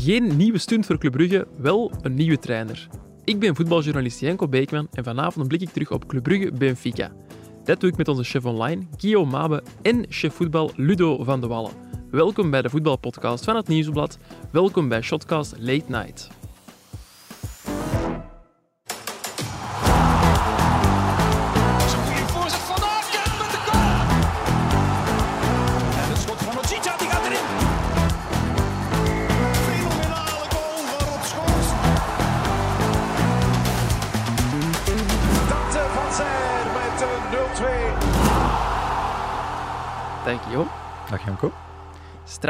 Geen nieuwe stunt voor Club Brugge, wel een nieuwe trainer. Ik ben voetbaljournalist Janko Beekman en vanavond blik ik terug op Club Brugge Benfica. Dat doe ik met onze chef online, Guillaume Mabe, en chef voetbal Ludo van de Wallen. Welkom bij de voetbalpodcast van het Nieuwsblad. Welkom bij Shotcast Late Night.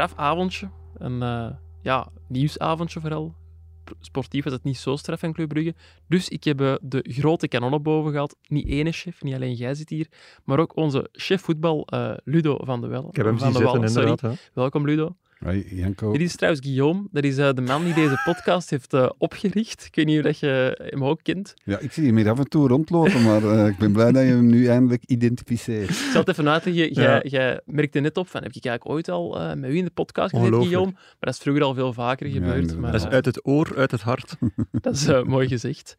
Strafavondje. Een eh, ja, nieuwsavondje vooral. Sportief was het niet zo straf van Club Brugge. Dus ik heb eh, de grote kanonnen boven gehad. Niet ene chef, niet alleen jij zit hier, maar ook onze chef voetbal eh, Ludo van de Wel. Ik heb hem zien zitten, inderdaad. Hè. Welkom Ludo. Hoi, Janko. Dit is trouwens Guillaume. Dat is eh, de man die deze podcast heeft eh, opgericht. Ik weet niet of je hem ook kent. Ja, ik zie hem hier af en toe rondlopen, maar eh, ik ben blij dat je hem nu eindelijk identificeert. Ik zal het even uitleggen. Jij, Ja. merkte net op van, heb ik eigenlijk ooit al eh, met u in de podcast gezeten. Guillaume? Maar dat is vroeger al veel vaker Ja, gebeurd. maar, Dat is uit het oor, uit het hart. Dat is mooi gezegd.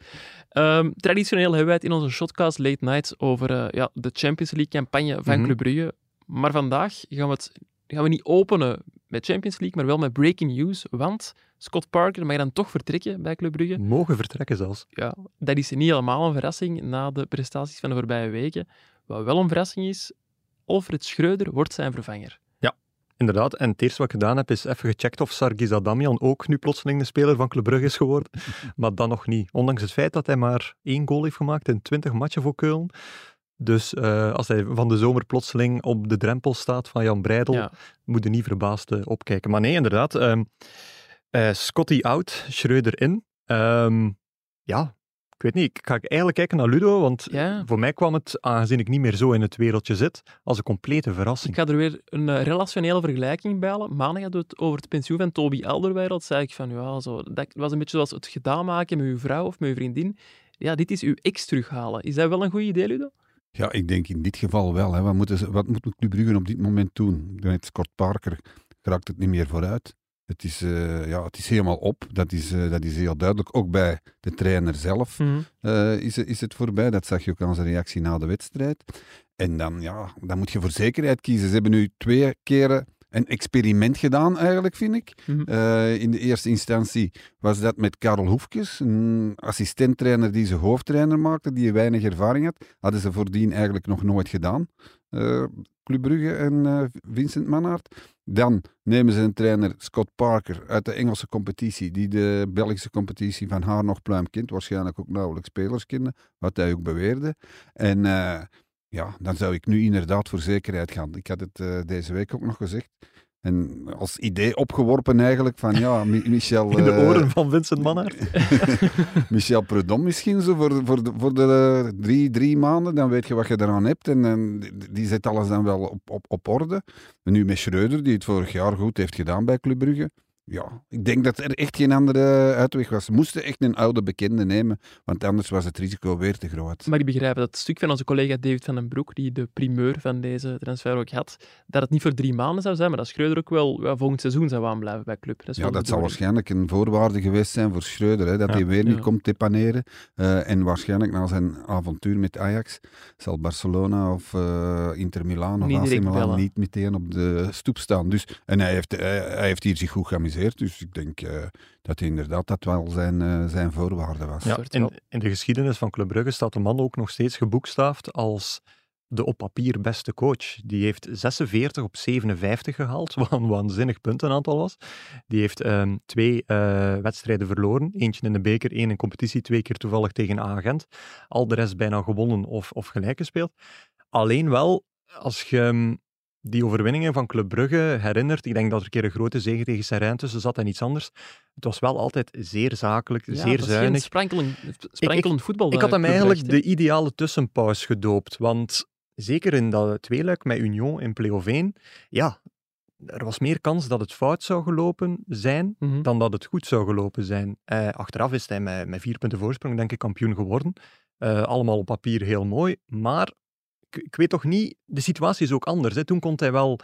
Ehm, traditioneel hebben wij het in onze Shotcast Late Night over eh, ja, de Champions League-campagne van Mhm. Club Brugge. Maar vandaag gaan we het gaan we niet openen met Champions League, maar wel met breaking news. Want Scott Parker mag dan toch vertrekken bij Club Brugge. Mogen vertrekken zelfs. Ja, dat is niet helemaal een verrassing na de prestaties van de voorbije weken. Wat wel een verrassing is, Alfred Schreuder wordt zijn vervanger. Inderdaad. En het eerste wat ik gedaan heb, is even gecheckt of Sargis Adamian ook nu plotseling de speler van Club Brugge is geworden. Maar dan nog niet. Ondanks het feit dat hij maar één goal heeft gemaakt in 20 matchen voor Keulen. Dus eh, als hij van de zomer plotseling op de drempel staat van Jan Breidel, Ja. moet je niet verbaasd eh, opkijken. Maar nee, inderdaad. ehm eh, Scotty out, Schreuder in. Ehm, ja, ik weet niet. Ik ga eigenlijk kijken naar Ludo, want Ja. voor mij kwam het, aangezien ik niet meer zo in het wereldje zit, als een complete verrassing. Ik ga er weer een relationele vergelijking bij halen. Maandag hadden we het over het pensioen van Toby Alderweireld. zei ik van, ja, zo, dat was een beetje zoals het gedaan maken met uw vrouw of met uw vriendin. Ja, dit is uw ex terughalen. Is dat wel een goed idee, Ludo? Ja, ik denk in dit geval wel. Hè. Wat, moeten ze, wat moet Club Brugge op dit moment doen? Met Scott Parker raakt het niet meer vooruit. Het is, eh, ja, het is helemaal op. Dat is, eh, dat is heel duidelijk. Ook bij de trainer zelf eh, is, het- is het voorbij. Dat zag je ook aan zijn reactie na de wedstrijd. En dan, ja, dan moet je voor zekerheid kiezen. Ze hebben nu twee keren een experiment gedaan, eigenlijk, vind ik. Mhm. Eh, in de eerste instantie was dat met Karel Hoefkes, een assistenttrainer die ze hoofdtrainer maakte, die weinig ervaring had. Hadden ze voordien eigenlijk nog nooit gedaan. Eh Club Brugge en eh, Vincent Mannaert. Dan nemen ze een trainer, Scott Parker, uit de Engelse competitie, die de Belgische competitie van haar nog pluim kent. Waarschijnlijk ook nauwelijks spelers kennen, wat hij ook beweerde. En ja, dan zou ik nu inderdaad voor zekerheid gaan. Ik had het eh, deze week ook nog gezegd. En als idee opgeworpen eigenlijk van ja, Mi- Michel... In de eh, oren van Vincent Mannaert. Michel Prudhomme misschien zo voor, voor, de, voor de eh, drie, drie maanden. Dan weet je wat je eraan hebt. En, en die- die zet alles dan wel op, op, op orde. En nu met Schreuder, die het vorig jaar goed heeft gedaan bij Club Brugge. Ja, ik denk dat er echt geen andere uitweg was. Ze moesten echt een oude bekende nemen, want anders was het risico weer te groot. Maar ik begrijp dat het stuk van onze collega David van den Broek, die de primeur van deze transfer ook had, dat het niet voor drie maanden zou zijn, maar dat Schreuder ook wel ja, volgend seizoen zou aanblijven bij club. Dat Ja, dat zal waarschijnlijk een voorwaarde geweest zijn voor Schreuder, hè, dat Ja. hij weer niet komt depaneren. Eh, en waarschijnlijk na zijn avontuur met Ajax zal Barcelona of eh, Inter Milan of AC Milan niet meteen op de stoep staan. Dus, en hij heeft, hij, hij heeft hier zich goed geamuseerd, dus ik denk eh, dat hij inderdaad dat wel zijn, eh, zijn voorwaarde was. Ja, in, in de geschiedenis van Club Brugge staat de man ook nog steeds geboekstaafd als de op papier beste coach. Die heeft 46 op 57 gehaald, wat een waanzinnig puntenaantal was. Die heeft ehm, twee eh, wedstrijden verloren. Eentje in de beker, één in competitie, twee keer toevallig tegen Agent. Al de rest bijna gewonnen of, of gelijk gespeeld. Alleen wel, als je die overwinningen van Club Brugge herinnert, ik denk dat er een keer een grote zege tegen Serijn tussen zat en iets anders. Het was wel altijd zeer zakelijk, Ja, zeer zuinig. sprankelend, sprankelend voetbal. Ik had eh, hem eigenlijk de ideale tussenpauze gedoopt. Want zeker in dat tweeluik met Union in play-off 1, ja, er was meer kans dat het fout zou gelopen zijn Mhm. dan dat het goed zou gelopen zijn. Eh, achteraf is hij met, met vier punten voorsprong, denk ik, kampioen geworden. Eh, allemaal op papier heel mooi, maar ik, ik weet toch niet, de situatie is ook anders. Hè. Toen kon hij wel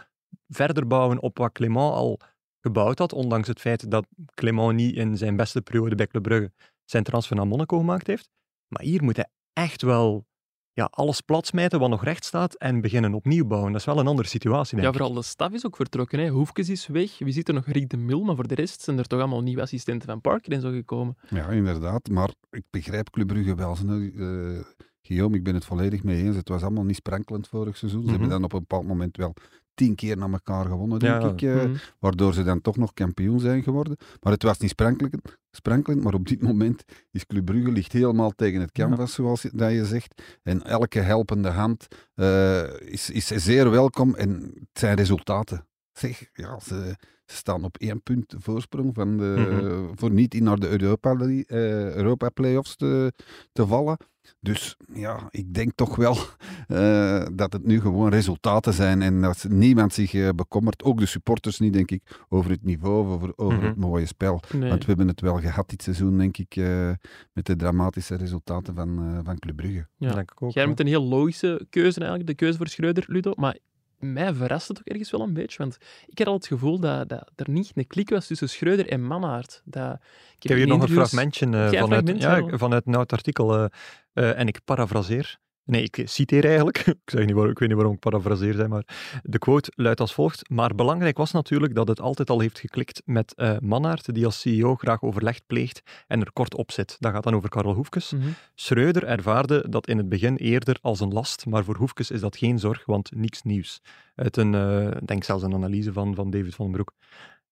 verder bouwen op wat Clément al gebouwd had, ondanks het feit dat Clément niet in zijn beste periode bij Club Brugge zijn transfer naar Monaco gemaakt heeft. Maar hier moet hij echt wel ja, alles platsmijten wat nog recht staat en beginnen opnieuw bouwen. Dat is wel een andere situatie, denk Ja, ik. vooral de staf is ook vertrokken. Hè. Hoefkes is weg. Wie zit er nog? Rick de Mil. Maar voor de rest zijn er toch allemaal nieuwe assistenten van Parker en zo gekomen. Ja, inderdaad. Maar ik begrijp Club Brugge wel. Uh, Guillaume, ik ben het volledig mee eens. Het was allemaal niet sprankelend vorig seizoen. Ze Mhm. hebben dan op een bepaald moment wel tien keer naar elkaar gewonnen, denk Ja, ik. eh, Mhm. Waardoor ze dan toch nog kampioen zijn geworden. Maar het was niet sprankelend, sprankelend maar op dit moment is Club Brugge ligt helemaal tegen het canvas, zoals je, dat je zegt. En elke helpende hand eh, is, is zeer welkom. En het zijn resultaten. Zeg, ja, ze, ze staan op één punt voorsprong van de, Mhm. voor niet in naar de Europa, League, eh, Europa Playoffs te, te vallen. Dus ja, ik denk toch wel eh, dat het nu gewoon resultaten zijn en dat niemand zich eh, bekommert, ook de supporters niet, denk ik, over het niveau, over, over Mhm. het mooie spel. Nee. Want we hebben het wel gehad dit seizoen, denk ik, eh, met de dramatische resultaten van, eh, van Club Brugge. Ja. Denk ik ook, Jij hebt een heel logische keuze eigenlijk, de keuze voor Schreuder, Ludo. Maar mij verrast het ook ergens wel een beetje, want ik had al het gevoel dat, dat er niet een klik was tussen Schreuder en Mannaert. Dat, ik Ik heb hier in nog een fragmentje eh, vanuit, ja, vanuit een oud artikel eh, eh, en ik parafraseer. Nee, ik citeer eigenlijk. ik, zeg niet waarom, ik weet niet waarom ik parafraseer zei, maar de quote luidt als volgt. Maar belangrijk was natuurlijk dat het altijd al heeft geklikt met eh Mannaert, die als CEO graag overleg pleegt en er kort op zit. Dat gaat dan over Karel Hoefkes. Mhm. Schreuder ervaarde dat in het begin eerder als een last, maar voor Hoefkes is dat geen zorg, want niks nieuws. Uit een, ik denk zelfs een analyse van, van David van den Broek.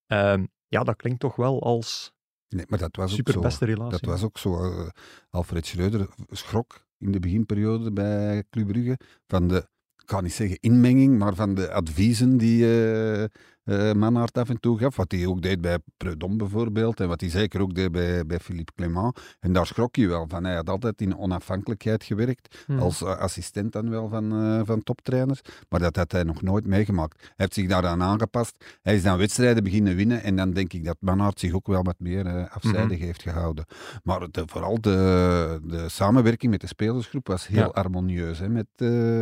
Ehm, ja, dat klinkt toch wel als Nee, maar dat was ook zo. relatie. Dat was ook zo. eh, Alfred Schreuder schrok in de beginperiode bij Club Brugge van de, ik ga niet zeggen inmenging, maar van de adviezen die eh eh, Manhart af en toe gaf. Wat hij ook deed bij Preudom bijvoorbeeld en wat hij zeker ook deed bij, bij Philippe Clément. En daar schrok hij wel van. Hij had altijd in onafhankelijkheid gewerkt, Mhm. als eh, assistent dan wel van, eh, van toptrainers. Maar dat had hij nog nooit meegemaakt. Hij heeft zich daaraan aangepast. Hij is dan wedstrijden beginnen winnen en dan denk ik dat Manhart zich ook wel wat meer afzijdig heeft gehouden. Maar de, vooral de, de samenwerking met de spelersgroep was heel Ja. harmonieus hè, met,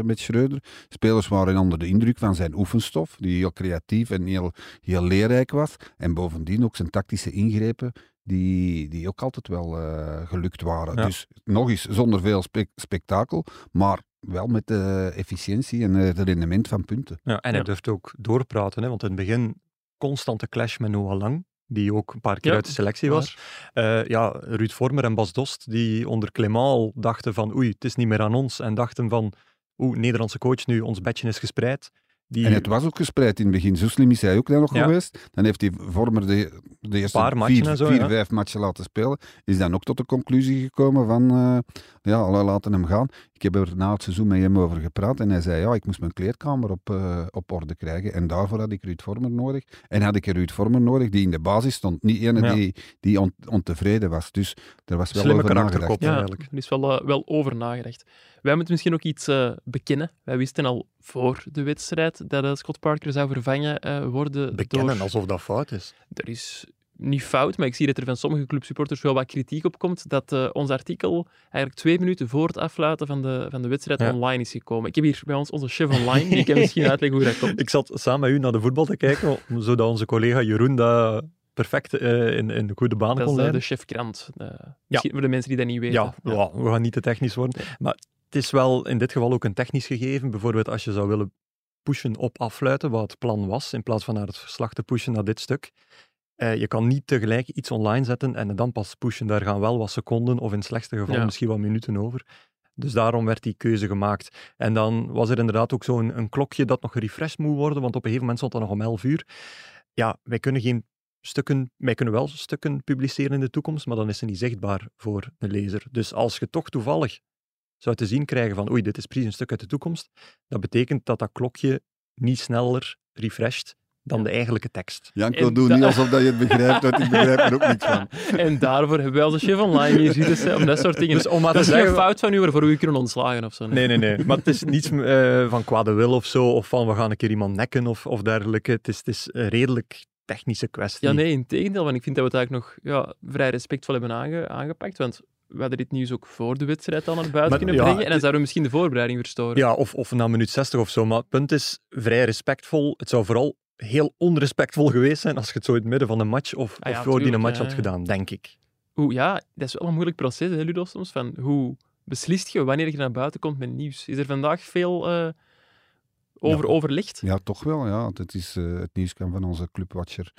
met Schreuder. Spelers waren onder de indruk van zijn oefenstof, die heel creatief en heel, heel leerrijk was. En bovendien ook zijn tactische ingrepen, die, die ook altijd wel eh, gelukt waren. Ja. Dus nog eens zonder veel spek- spektakel, maar wel met de efficiëntie en het rendement van punten. Ja, en hij Ja. durft ook doorpraten, hè, want in het begin constante clash met Noah Lang, die ook een paar keer Ja, uit de selectie was. Eh, ja, Ruud Vormer en Bas Dost, die onder Clément dachten van oei, het is niet meer aan ons, en dachten van oeh, Nederlandse coach, nu ons bedje is gespreid. Die En het was ook gespreid in het begin. Zo slim is hij ook dan nog Ja. geweest. Dan heeft hij Vormer de, de eerste Paar vier, zo, vier ja. vijf matchen laten spelen. Is dan ook tot de conclusie gekomen van, eh, ja, we laten hem gaan. Ik heb er na het seizoen met hem over gepraat. En hij zei, ja, ik moest mijn kleedkamer op, eh, op orde krijgen. En daarvoor had ik Ruud Vormer nodig. En had ik een Ruud Vormer nodig die in de basis stond. Niet ene Ja. die, die on- ontevreden was. Dus er was wel Slimme over nagedacht. Ja, eigenlijk. er is wel, eh, wel over nagedacht. Wij moeten misschien ook iets eh, bekennen. Wij wisten al voor de wedstrijd dat Scott Parker zou vervangen eh, worden bekennen door... alsof dat fout is. Er is niet fout, maar ik zie dat er van sommige clubsupporters wel wat kritiek op komt dat eh, ons artikel eigenlijk twee minuten voor het afluiten van de, van de wedstrijd Ja. online is gekomen. Ik heb hier bij ons onze chef online, die kan misschien uitleggen hoe dat komt. Ik zat samen met u naar de voetbal te kijken, zodat onze collega Jeroen dat perfect eh, in, in de goede banen Dat kon is eh, leiden. de chefkrant. Eh, misschien voor de mensen die dat niet weten. Ja, ja, we gaan niet te technisch worden. Maar het is wel in dit geval ook een technisch gegeven. Bijvoorbeeld als je zou willen pushen op afluiten, wat het plan was, in plaats van naar het verslag te pushen naar dit stuk. Eh, je kan niet tegelijk iets online zetten en dan pas pushen. Daar gaan wel wat seconden of in het slechtste geval Ja. misschien wat minuten over. Dus daarom werd die keuze gemaakt. En dan was er inderdaad ook zo'n een klokje dat nog gerefreshed moet worden, want op een gegeven moment stond dat nog om 11 uur. Ja, wij kunnen geen stukken, wij kunnen wel stukken publiceren in de toekomst, maar dan is ze niet zichtbaar voor de lezer. Dus als je toch toevallig zou te zien krijgen van oei, dit is precies een stuk uit de toekomst, dat betekent dat dat klokje niet sneller refresht dan de eigenlijke tekst. Janko, En doe niet alsof dat je het begrijpt, want ik begrijp er ook niks van. En daarvoor hebben wij onze chef online hier zitten, hè, om dat soort dingen. Dus om maar dat te is geen zeggen... fout van u waarvoor we u kunnen ontslagen of zo. Nee, nee, nee. Maar het is niets eh, van kwade wil of zo, of van we gaan een keer iemand nekken of, of dergelijke. Het is, het is een redelijk technische kwestie. Ja, nee, in tegendeel. Want ik vind dat we het eigenlijk nog ja, vrij respectvol hebben aange- aangepakt. Want we hadden dit nieuws ook voor de wedstrijd al naar buiten Maar, kunnen ja, brengen. En dan zouden we misschien de voorbereiding verstoren. Ja, of, of na minuut 60 of zo. Maar het punt is vrij respectvol. Het zou vooral heel onrespectvol geweest zijn als je het zo in het midden van een match of, Ah ja, of voor die een match had gedaan, denk ik. Hoe, ja, dat is wel een moeilijk proces, hè, Ludo, soms. Van hoe beslist je wanneer je naar buiten komt met nieuws? Is er vandaag veel eh, over Ja. Ja, toch wel. Ja. Het, is, eh, het nieuws kwam van onze clubwatcher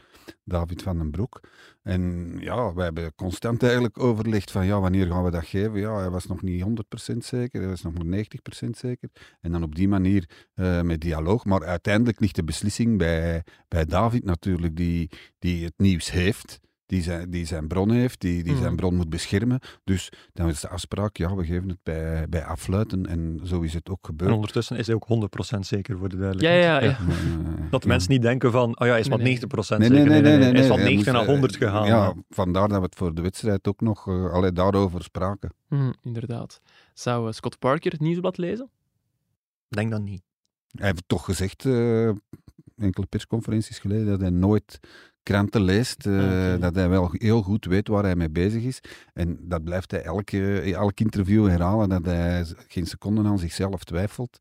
David van den Broek. En ja, wij hebben constant eigenlijk overlegd van ja, wanneer gaan we dat geven? Ja, hij was nog niet 100% zeker, hij was nog maar 90% zeker. En dan op die manier eh, met dialoog. Maar uiteindelijk ligt de beslissing bij, bij David natuurlijk, die, die het nieuws heeft. Die zijn, die zijn bron heeft, die, die zijn Mhm. bron moet beschermen. Dus dan is de afspraak, ja, we geven het bij, bij afluiten. En zo is het ook En gebeurd. ondertussen is hij ook 100% zeker voor de Ja, duidelijkheid. ja, ja. Eh, Dat de ja. mensen niet denken van, oh ja, hij is Nee, nee. 90% Nee, zeker. nee, nee, nee, nee, Hij is van hij 90 moest, naar eh, 100 gegaan. Ja, vandaar dat we het voor de wedstrijd ook nog uh, allee, daarover spraken. Mhm, inderdaad. Zou eh, Scott Parker het nieuwsblad lezen? Ik denk dat niet. Hij heeft toch gezegd, eh, enkele persconferenties geleden, dat hij nooit kranten leest. eh, Oké. Dat hij wel heel goed weet waar hij mee bezig is. En dat blijft hij elke, in elk interview herhalen, dat hij geen seconde aan zichzelf twijfelt.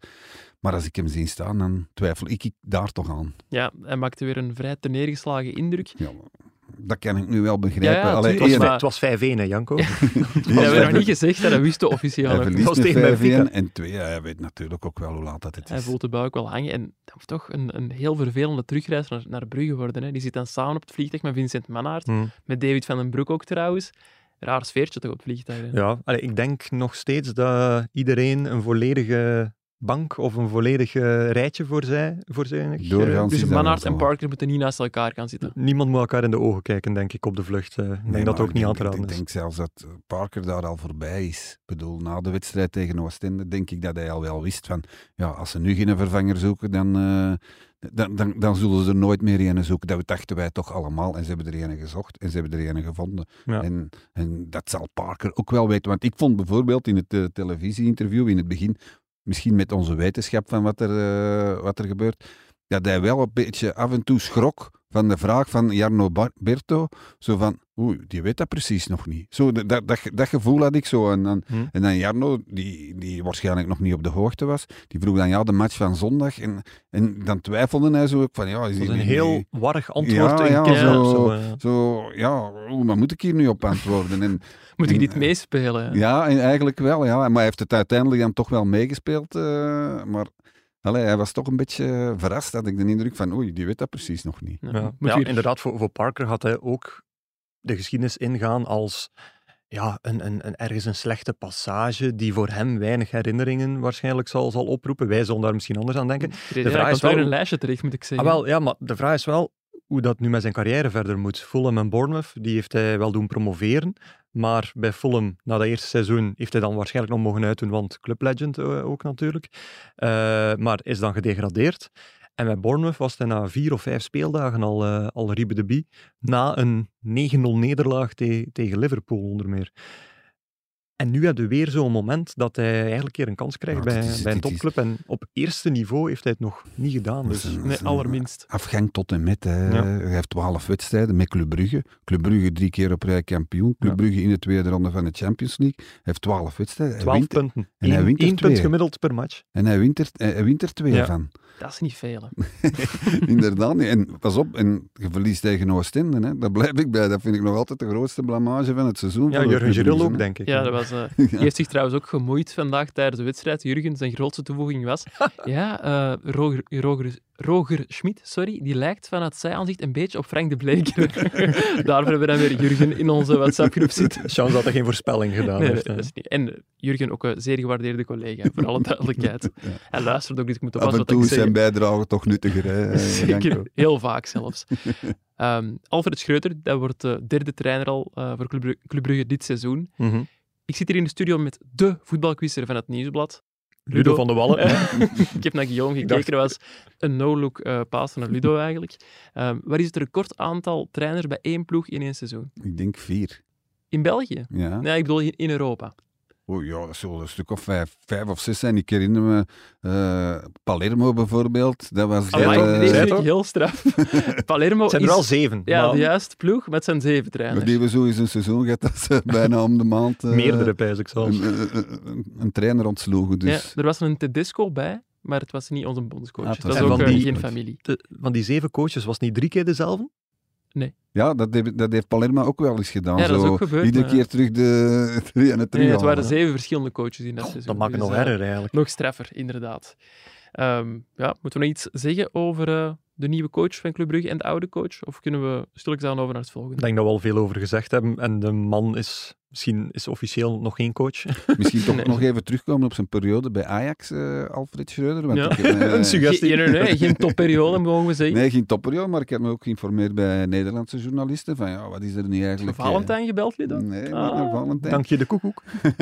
Maar als ik hem zie staan, dan twijfel ik daar toch aan. Ja, hij maakte weer een vrij neergeslagen indruk. Ja, dat kan ik nu wel begrijpen. Ja, ja, Allee, tuurlijk, Het was, maar- het was 5-1, hè, Janko? Dat hebben we nog niet gezegd, hè, dat wist de officieel hij was met tegen 5-1. Benfica. En twee, hij weet natuurlijk ook wel hoe laat dat het Hij is. voelt de buik wel hangen. En dat moet toch een, een heel vervelende terugreis naar, naar Brugge worden. Hè. Die zit dan samen op het vliegtuig met Vincent Mannaert. Hm. Met David van den Broek ook trouwens. Raar sfeertje toch op het vliegtuig. hè. Ja, allee, ik denk nog steeds dat iedereen een volledige bank of een volledig rijtje voor zij, voor. Doorgaans Dus wel en. Parker moeten niet naast elkaar gaan zitten. Niemand moet elkaar in de ogen kijken, denk ik, op de vlucht. eh. ik denk Nee, dat ook niet aan te Ik denk zelfs dat Parker daar al voorbij is. Ik bedoel, na de wedstrijd tegen Oostende denk ik dat hij al wel wist van, ja, als ze nu geen vervanger zoeken, dan, eh, dan, dan, dan zullen ze er nooit meer een zoeken. Dat dachten wij toch allemaal. En ze hebben er een gezocht en ze hebben er een gevonden. Ja. En, en dat zal Parker ook wel weten. Want ik vond bijvoorbeeld in het eh, televisieinterview in het begin, misschien met onze wetenschap van wat er, eh, wat er gebeurt, dat hij wel een beetje af en toe schrok van de vraag van Jarno Berto. Zo van, oeh, die weet dat precies nog niet. Zo, dat, dat, gevoel had ik zo. En dan, Hm. en dan Jarno, die, die waarschijnlijk nog niet op de hoogte was, die vroeg dan ja, de match van zondag. En, en dan twijfelde hij zo ook van, ja, is Dat die is een niet- heel warrig antwoord. Ja, ja, zo- zo, eh. Zo, ja, oeh, maar moet ik hier nu op antwoorden? En, Moet ik dit eh, meespelen? ja, en eigenlijk wel, ja. Maar hij heeft het uiteindelijk dan toch wel meegespeeld. eh, maar allee, hij was toch een beetje verrast, had ik de indruk van, oei, die weet dat precies nog niet. Ja, inderdaad, voor, voor Parker had hij ook de geschiedenis ingaan als ja, een, een, een, ergens een slechte passage die voor hem weinig herinneringen waarschijnlijk zal, zal oproepen. Wij zullen daar misschien anders aan denken. Ja, vraag is wel een lijstje terecht, moet ik Ah, zeggen. wel, ja, maar de vraag is wel hoe dat nu met zijn carrière verder moet. Fulham en Bournemouth, die heeft hij wel doen promoveren. Maar bij Fulham, na dat eerste seizoen, heeft hij dan waarschijnlijk nog mogen uitdoen, want Club Legend eh, ook natuurlijk. Eh, maar is dan gedegradeerd. En bij Bournemouth was hij na vier of vijf speeldagen al, eh al Riebe de Bie. Na een 9-0 nederlaag te- tegen Liverpool onder meer. En nu heb je weer zo'n moment dat hij eigenlijk een keer een kans krijgt bij, is- bij een topclub. En op eerste niveau heeft hij het nog niet gedaan. Is Dus Nee, allerminst. Afgang tot en met. Hè. Ja. Hij heeft twaalf wedstrijden met Club Brugge. Club Brugge drie keer op rij kampioen. Club Ja. Brugge in de tweede ronde van de Champions League. Hij heeft twaalf wedstrijden. Hij 12 wint, punten. en hij Eén- wint er één punt gemiddeld per match. en hij wint er, hij wint er twee Ja. van. Dat is niet veel. Inderdaad. En pas op, en je verliest tegen Oostende. Hè. Daar blijf ik bij. Dat vind ik nog altijd de grootste blamage van het seizoen. Ja, Jurgen ook, denk ik. Ja, dat was, eh, die heeft zich trouwens ook gemoeid vandaag tijdens de wedstrijd. Jurgen, zijn grootste toevoeging was... ja, eh, Roger, Roger, Roger Schmid, sorry, die lijkt vanuit zijn aanzicht een beetje op Frank de Bleker. Daarvoor hebben we dan weer Jurgen in onze WhatsApp-groep zitten. Chance dat hij geen voorspelling gedaan Nee, nee, heeft. dat hè. is niet. En eh, Jurgen, ook een zeer gewaardeerde collega, voor alle duidelijkheid. Ja. Hij luistert ook, dus ik moet Af oppassen en wat toe zijn bijdrage toch nuttiger. Hè, Janko? Zeker, heel vaak zelfs. Ehm, Alfred Schreuter, dat wordt de derde trainer al eh, voor Club Brugge, Club Brugge dit seizoen. Mhm. Ik zit hier in de studio met de voetbalquizzer van het Nieuwsblad. Ludo van de Wallen. Ik heb naar Guillaume Ik gekeken, dat was een no-look eh paas naar Ludo eigenlijk. Ehm waar is het record aantal trainers bij één ploeg in één seizoen? Ik denk vier. In België? Ja. Nee, ik bedoel in, in Europa. Oh, ja, dat zullen een stuk of vijf, vijf of zes zijn. Ik herinner me eh, Palermo bijvoorbeeld. Dat was Amai, eh, vind ik heel straf. Palermo Het zijn is er wel zeven. ja, maar de juiste ploeg met zijn zeven maar trainers. die we zo eens een seizoen gehad dat ze bijna om de maand eh, meerdere pijs ik zelfs. een, een, een- een trainer ontsloegen. Dus Ja, er was een Tedesco bij, maar het was niet onze bondscoach. Ah, het dat was is ook van eh, die- geen familie. De- van die zeven coaches was niet drie keer dezelfde? Ja, dat heeft, dat heeft Palermo ook wel eens gedaan. Ja, dat is Zo ook gebeurd, Iedere keer terug de drie en het drie Nee, het waren hè. zeven verschillende coaches in dat seizoen. Dat maakt het Dus, nog eh, erger eigenlijk. Nog straffer, inderdaad. Ehm, ja, moeten we nog iets zeggen over eh, de nieuwe coach van Club Brugge en de oude coach? Of kunnen we stilletjes aan over naar het volgende? Ik denk dat we al veel over gezegd hebben. En de man is misschien is officieel nog geen coach. Misschien toch Nee. nog even terugkomen op zijn periode bij Ajax, eh, Alfred Schreuder. Want Ja. ik, heb, eh, Een suggestie. Geen, nee, nee, geen topperiode, mogen we zeggen. Nee, geen topperiode, maar ik heb me ook geïnformeerd bij Nederlandse journalisten van ja, wat is er nu eigenlijk... eh, Valentijn gebeld, Lido? Nee, niet Ah. naar Valentijn. Dank je de koekoek.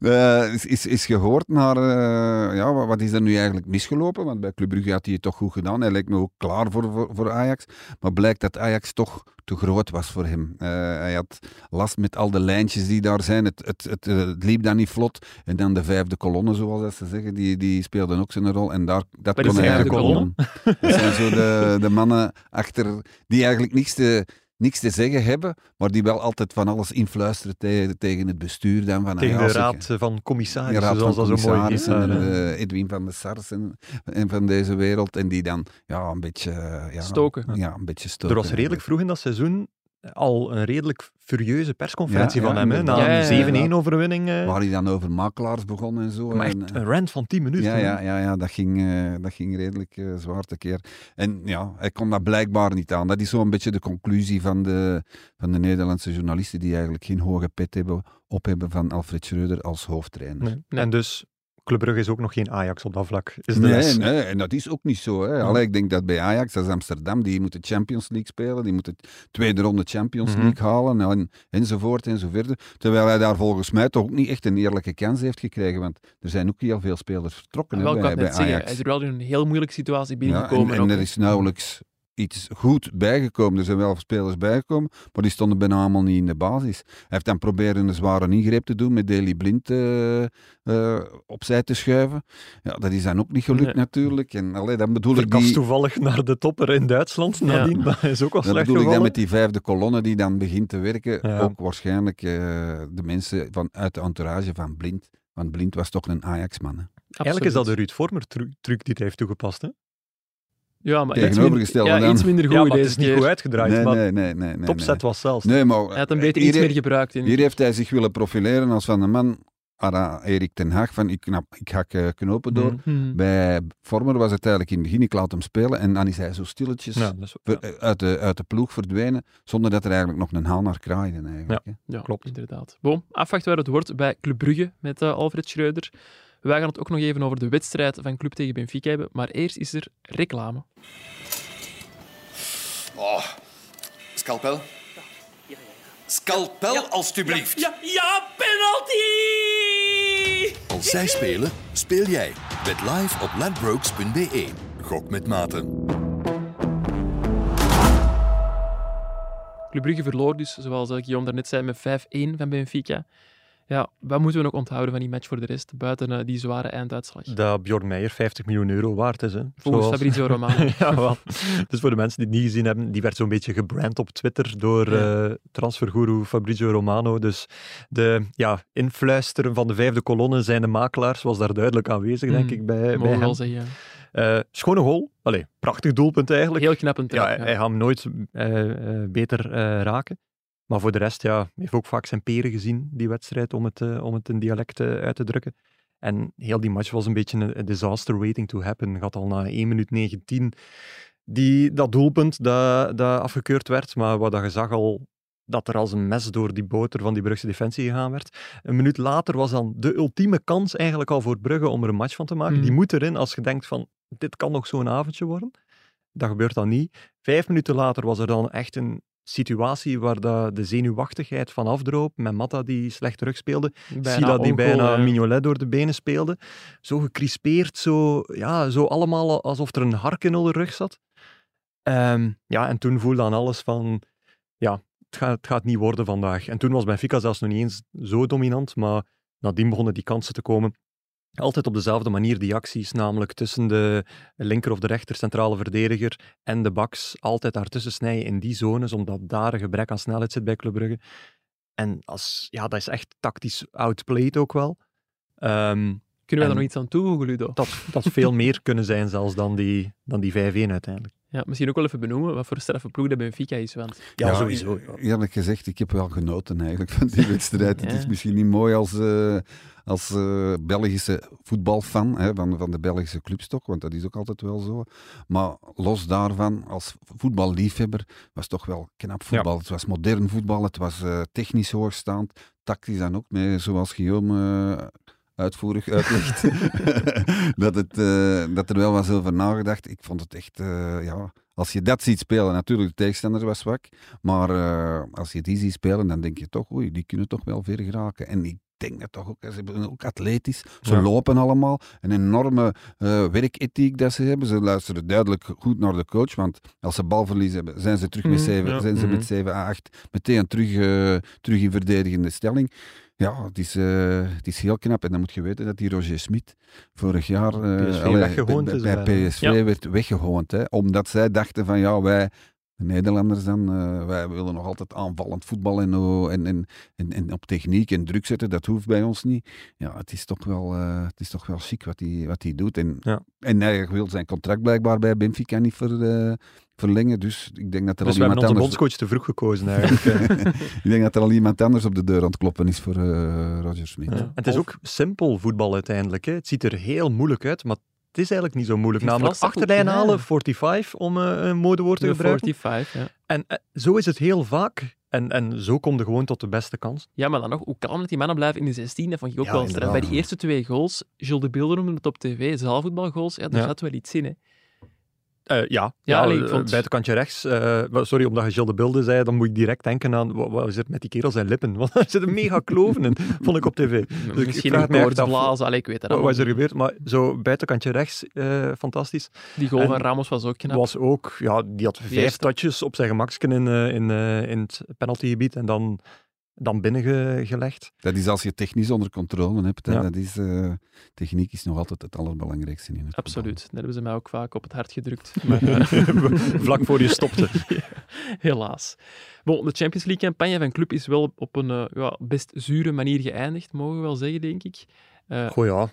Eh, is, is, is gehoord naar, eh, ja, wat, wat is er nu eigenlijk misgelopen? Want bij Club Brugge had hij het toch goed gedaan. Hij lijkt me ook klaar voor, voor, voor Ajax. Maar blijkt dat Ajax toch te groot was voor hem. Eh, hij had last met al de lijntjes die daar zijn. Het, het, het, eh, het liep dan niet vlot. En dan de vijfde kolonne, zoals dat ze zeggen, die, die speelden ook zijn rol. En daar, dat kon is de hij vijfde eigenlijk kolonne? Dat zijn zo de, de mannen achter, die eigenlijk niks te, niks te zeggen hebben, maar die wel altijd van alles influisteren tegen, tegen het bestuur. Dan van, ah Tegen de raad van commissarissen, raad van zoals dat zo mooi en daar, eh. Edwin van de Sars en, en van deze wereld. En die dan ja, een beetje... eh, Ja, Stoken. Ja, een beetje stoken. Er was redelijk vroeg in dat seizoen al een redelijk furieuze persconferentie Ja, van ja, hem. Hè, na inderdaad. Ja, ja, ja. een 7-1 overwinning. eh, Waar hij dan over makelaars begon en zo. maar en, echt eh, een rant van 10 minuten. ja, ja, ja, ja dat, ging, eh, dat ging redelijk eh, zwaar tekeer. En ja, hij kon dat blijkbaar niet aan. Dat is zo'n beetje de conclusie van de, van de Nederlandse journalisten die eigenlijk geen hoge pet hebben, op hebben van Alfred Schreuder als hoofdtrainer. Nee. En dus, Club Brugge is ook nog geen Ajax op dat vlak. Is de Nee, les. nee, en dat is ook niet zo. Hè. Allee, ik denk dat bij Ajax, dat is Amsterdam, die moeten Champions League spelen, die moeten tweede ronde Champions Mhm. League halen, en, enzovoort enzovoort. Terwijl hij daar volgens mij toch ook niet echt een eerlijke kans heeft gekregen, want er zijn ook heel veel spelers vertrokken hè, ik bij, kan bij zeggen, Ajax. hij is er wel in een heel moeilijke situatie Ja, binnengekomen. en, ook, en er is nauwelijks iets goed bijgekomen. Er zijn wel spelers bijgekomen, maar die stonden bijna allemaal niet in de basis. Hij heeft dan proberen een zware ingreep te doen met Deli Blind eh, eh, opzij te schuiven. Ja, dat is dan ook niet gelukt Nee. natuurlijk. En allee, dan bedoel ik die... toevallig naar de topper in Duitsland Ja. nadien. Dat is ook wel Dat slecht bedoel ik dan met die vijfde kolonne die dan begint te werken. Ja. Ook waarschijnlijk eh, de mensen van, uit de entourage van Blind. Want Blind was toch een Ajax-man. hè. Eigenlijk is dat de. Ruud Vormer tru- truc die hij heeft toegepast. Hè? Ja, maar iets tegenovergestelde minder, ja, iets minder goed ja, maar het deze is niet keer. goed uitgedraaid. Nee, maar nee, nee. nee, nee, topzet was zelfs. Nee, maar Hij had hem beter iets meer gebruikt. In. hier heeft hij zich willen profileren als van een man, Ara Erik ten Haag, van ik, knap, ik hak eh, knopen door. Mhm. Hmm. Bij Vormer was het eigenlijk in het begin, ik laat hem spelen en dan is hij zo stilletjes Ja, dat is, ver- uit, de, uit de ploeg verdwenen, zonder dat er eigenlijk nog een haal naar kraaide. Eigenlijk. Ja, Klopt. inderdaad. Bon, afwachten waar het wordt bij Club Brugge met eh, Alfred Schreuder. Wij gaan het ook nog even over de wedstrijd van Club tegen Benfica hebben, maar eerst is er reclame. Oh, scalpel? Scalpel, alstublieft. Ja, ja, penalty! Als zij spelen, speel jij. Bet live op ladbrokes.be. Gok met mate. Club Brugge verloor dus, zoals Guillaume daarnet zei, met 5-1 van Benfica. Ja, wat moeten we nog onthouden van die match voor de rest, buiten eh, die zware einduitslag? dat Bjorn Meijer 50 miljoen euro waard is. Hè. Volgens Zoals- Fabrizio Romano. ja, wel. Dus voor de mensen die het niet gezien hebben, die werd zo'n beetje gebrand op Twitter door Ja. eh transferguru Fabrizio Romano. Dus de ja, influisteren van de vijfde kolonne zijn de makelaars, was daar duidelijk aanwezig, denk Mm, ik, bij, bij hem. wel zeggen. Eh, schone goal. Allee, prachtig doelpunt eigenlijk. Heel knap een ja, trap. hij, hij gaat hem nooit beter raken. Maar voor de rest, ja, heeft ook vaak zijn peren gezien, die wedstrijd, om het, eh, om het in dialect eh, uit te drukken. En heel die match was een beetje een, een disaster waiting to happen. Gaat al na 1 minuut 19 die, dat doelpunt dat, dat afgekeurd werd, maar wat dat je zag al dat er als een mes door die boter van die Brugse defensie gegaan werd. Een minuut later was dan de ultieme kans eigenlijk al voor Brugge om er een match van te maken. Mhm. Die moet erin als je denkt van, dit kan nog zo'n avondje worden. Dat gebeurt dan niet. Vijf minuten later was er dan echt een situatie waar dat de zenuwachtigheid van afdroop, met Matta die slecht terugspeelde, Sila die bijna ja. Mignolet door de benen speelde. Zo gecrispeerd, zo, ja, zo allemaal alsof er een hark in de rug zat. Ehm, ja, en toen voelde aan alles van, ja, het gaat, het gaat niet worden vandaag. En toen was Benfica zelfs nog niet eens zo dominant, maar nadien begonnen die kansen te komen. Altijd op dezelfde manier, die acties, namelijk tussen de linker of de rechter centrale verdediger en de baks. Altijd daartussen snijden in die zones, omdat daar een gebrek aan snelheid zit bij Club Brugge. En als, ja, dat is echt tactisch outplayed ook wel. Ehm, Kunnen wij En- daar nog iets aan toevoegen, Ludo? Dat dat veel meer kunnen zijn zelfs dan die, dan die 5-1 uiteindelijk. Ja, misschien ook wel even benoemen wat voor straffe ploeg dat Benfica is. Want Ja, Ja, sowieso. ja. Eerlijk gezegd, ik heb wel genoten eigenlijk van die wedstrijd. Het is misschien niet mooi als, eh, als eh, Belgische voetbalfan hè, van, van de Belgische clubstok, want dat is ook altijd wel zo. Maar los daarvan, als voetballiefhebber, was het toch wel knap voetbal. Het was modern voetbal, het was eh, technisch hoogstaand, tactisch dan ook, met, zoals Guillaume eh, uitvoerig uitlegt. dat, het, eh, dat er wel was over nagedacht. Ik vond het echt, eh, ja, als je dat ziet spelen, natuurlijk, de tegenstander was zwak. Maar eh, als je die ziet spelen, dan denk je toch, oei, die kunnen toch wel ver geraken. En ik denk dat toch ook, ze zijn ook atletisch. Ze Ja. lopen allemaal. Een enorme werkethiek dat ze hebben. Ze luisteren duidelijk goed naar de coach. Want als ze balverlies hebben, zijn ze terug met Mhm, 7, ja. zijn ze Mhm. met 7 à 8 meteen terug, terug in verdedigende stelling. Ja, het is, het is heel knap. En dan moet je weten dat die Roger Smit vorig jaar eh, PSV allee, weggehoond bij. PSV Ja. werd weggehoond. Hè, omdat zij dachten van ja, wij, de Nederlanders dan, eh, wij willen nog altijd aanvallend voetbal en, oh, en, en, en, en op techniek en druk zetten. Dat hoeft bij ons niet. Ja, het is toch wel, eh, het is toch wel chic wat hij wat hij doet. En, Ja. en hij wil zijn contract blijkbaar bij Benfica niet ver, eh, verlengen. Dus ik denk dat er Dus al iemand anders... bondscoach te vroeg gekozen eigenlijk. ik denk dat er al iemand anders op de deur aan het kloppen is voor Roger Smit. Ja. Het is ook simpel voetbal uiteindelijk. Hè. Het ziet er heel moeilijk uit, maar het is eigenlijk niet zo moeilijk. Namelijk achterlijn halen, 45, om eh, een modewoord te gebruiken. 45, ja. En eh, zo is het heel vaak. En, en zo kom je gewoon tot de beste kans. Ja, maar dan nog, hoe kalm dat die mannen blijven in de 16, dat vond ik ook Ja, wel straf. Bij die eerste twee goals, Jules de Beelder noemde het op tv, zaalvoetbalgoals, ja, daar Ja. zat wel iets in. Hè. Eh, ja, Ja, ik eh, rechts. eh, sorry, omdat je Gilles de Beelden zei, dan moet ik direct denken aan wat, wat is er met die kerel zijn lippen. Want er zitten mega kloven in, vond ik op tv. Dus ik Misschien vraag een allee, ik weet dat Wat, wat is er gebeurd? Maar zo buitenkantje rechts, fantastisch. Die goal En van Ramos was ook knap. Was ook, ja, die had vijf touches op zijn gemaksken in, in, in het penaltygebied en dan, dan binnengelegd. Dat is als je technisch onder controle hebt. hè. Ja. Dat is, eh, techniek is nog altijd het allerbelangrijkste in het voetbal. Absoluut. Dat hebben ze mij ook vaak op het hart gedrukt. Maar, eh, Vlak voor je stopte. helaas. Bon, de Champions League-campagne van Club is wel op een eh, ja, best zure manier geëindigd, mogen we wel zeggen, denk ik. Eh, Goh ja.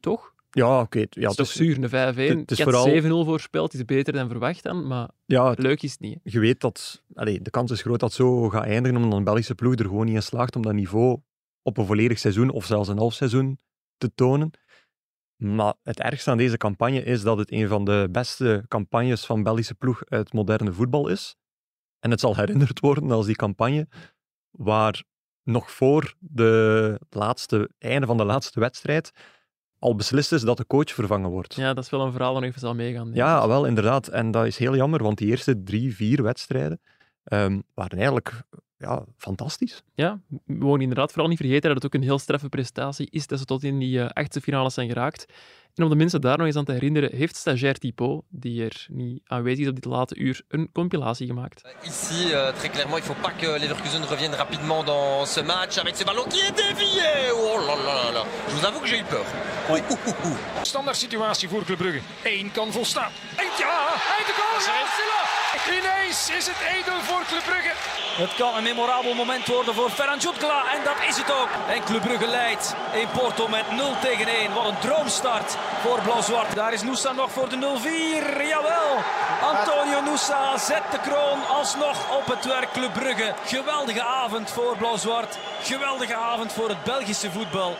toch? Ja, oké. Ja, het is toch zuur, een 5-1. het is ik had vooral- 7-0 voorspeld, is beter dan verwacht dan, maar ja, het- leuk is het niet. hè. je weet dat de kans is groot dat het zo gaat eindigen, omdat een Belgische ploeg er gewoon niet in slaagt om dat niveau op een volledig seizoen of zelfs een half seizoen te tonen. Maar het ergste aan deze campagne is dat het een van de beste campagnes van Belgische ploeg uit moderne voetbal is. En het zal herinnerd worden als die campagne waar nog voor de laatste, einde van de laatste wedstrijd al beslist is dat de coach vervangen wordt. Ja, dat is wel een verhaal dat nog even zal meegaan. Ja, wel, inderdaad. En dat is heel jammer, want die eerste drie, vier wedstrijden ehm, waren eigenlijk ja, fantastisch. Ja, we mogen inderdaad vooral niet vergeten dat het ook een heel straffe prestatie is dat ze tot in die eh, achtste finales zijn geraakt. En om de mensen daar nog eens aan te herinneren, heeft stagiair Thibaut, die er niet aanwezig is op dit late uur, een compilatie gemaakt. Ici, euh, très clairement, il faut pas que Leverkusen revienne rapidement dans ce match avec ce ballon qui est dévié. Oh là là là. Je vous avoue que j'ai eu peur. Ouh. Standaard situatie voor Club Brugge. Eén kan volstaan. Eén, ja, hij de goal. Ineens is het 1-0 voor Club Brugge. Het kan een memorabel moment worden voor Ferran Jutgla en dat is het ook. En Club Brugge leidt in Porto met 0 tegen 1. Wat een droomstart voor Blauw-Zwart. Daar is Noussa nog voor de 0-4. Jawel, Antonio Noussa zet de kroon alsnog op het werk Club Brugge. Geweldige avond voor Blauw-Zwart. Geweldige avond voor het Belgische voetbal.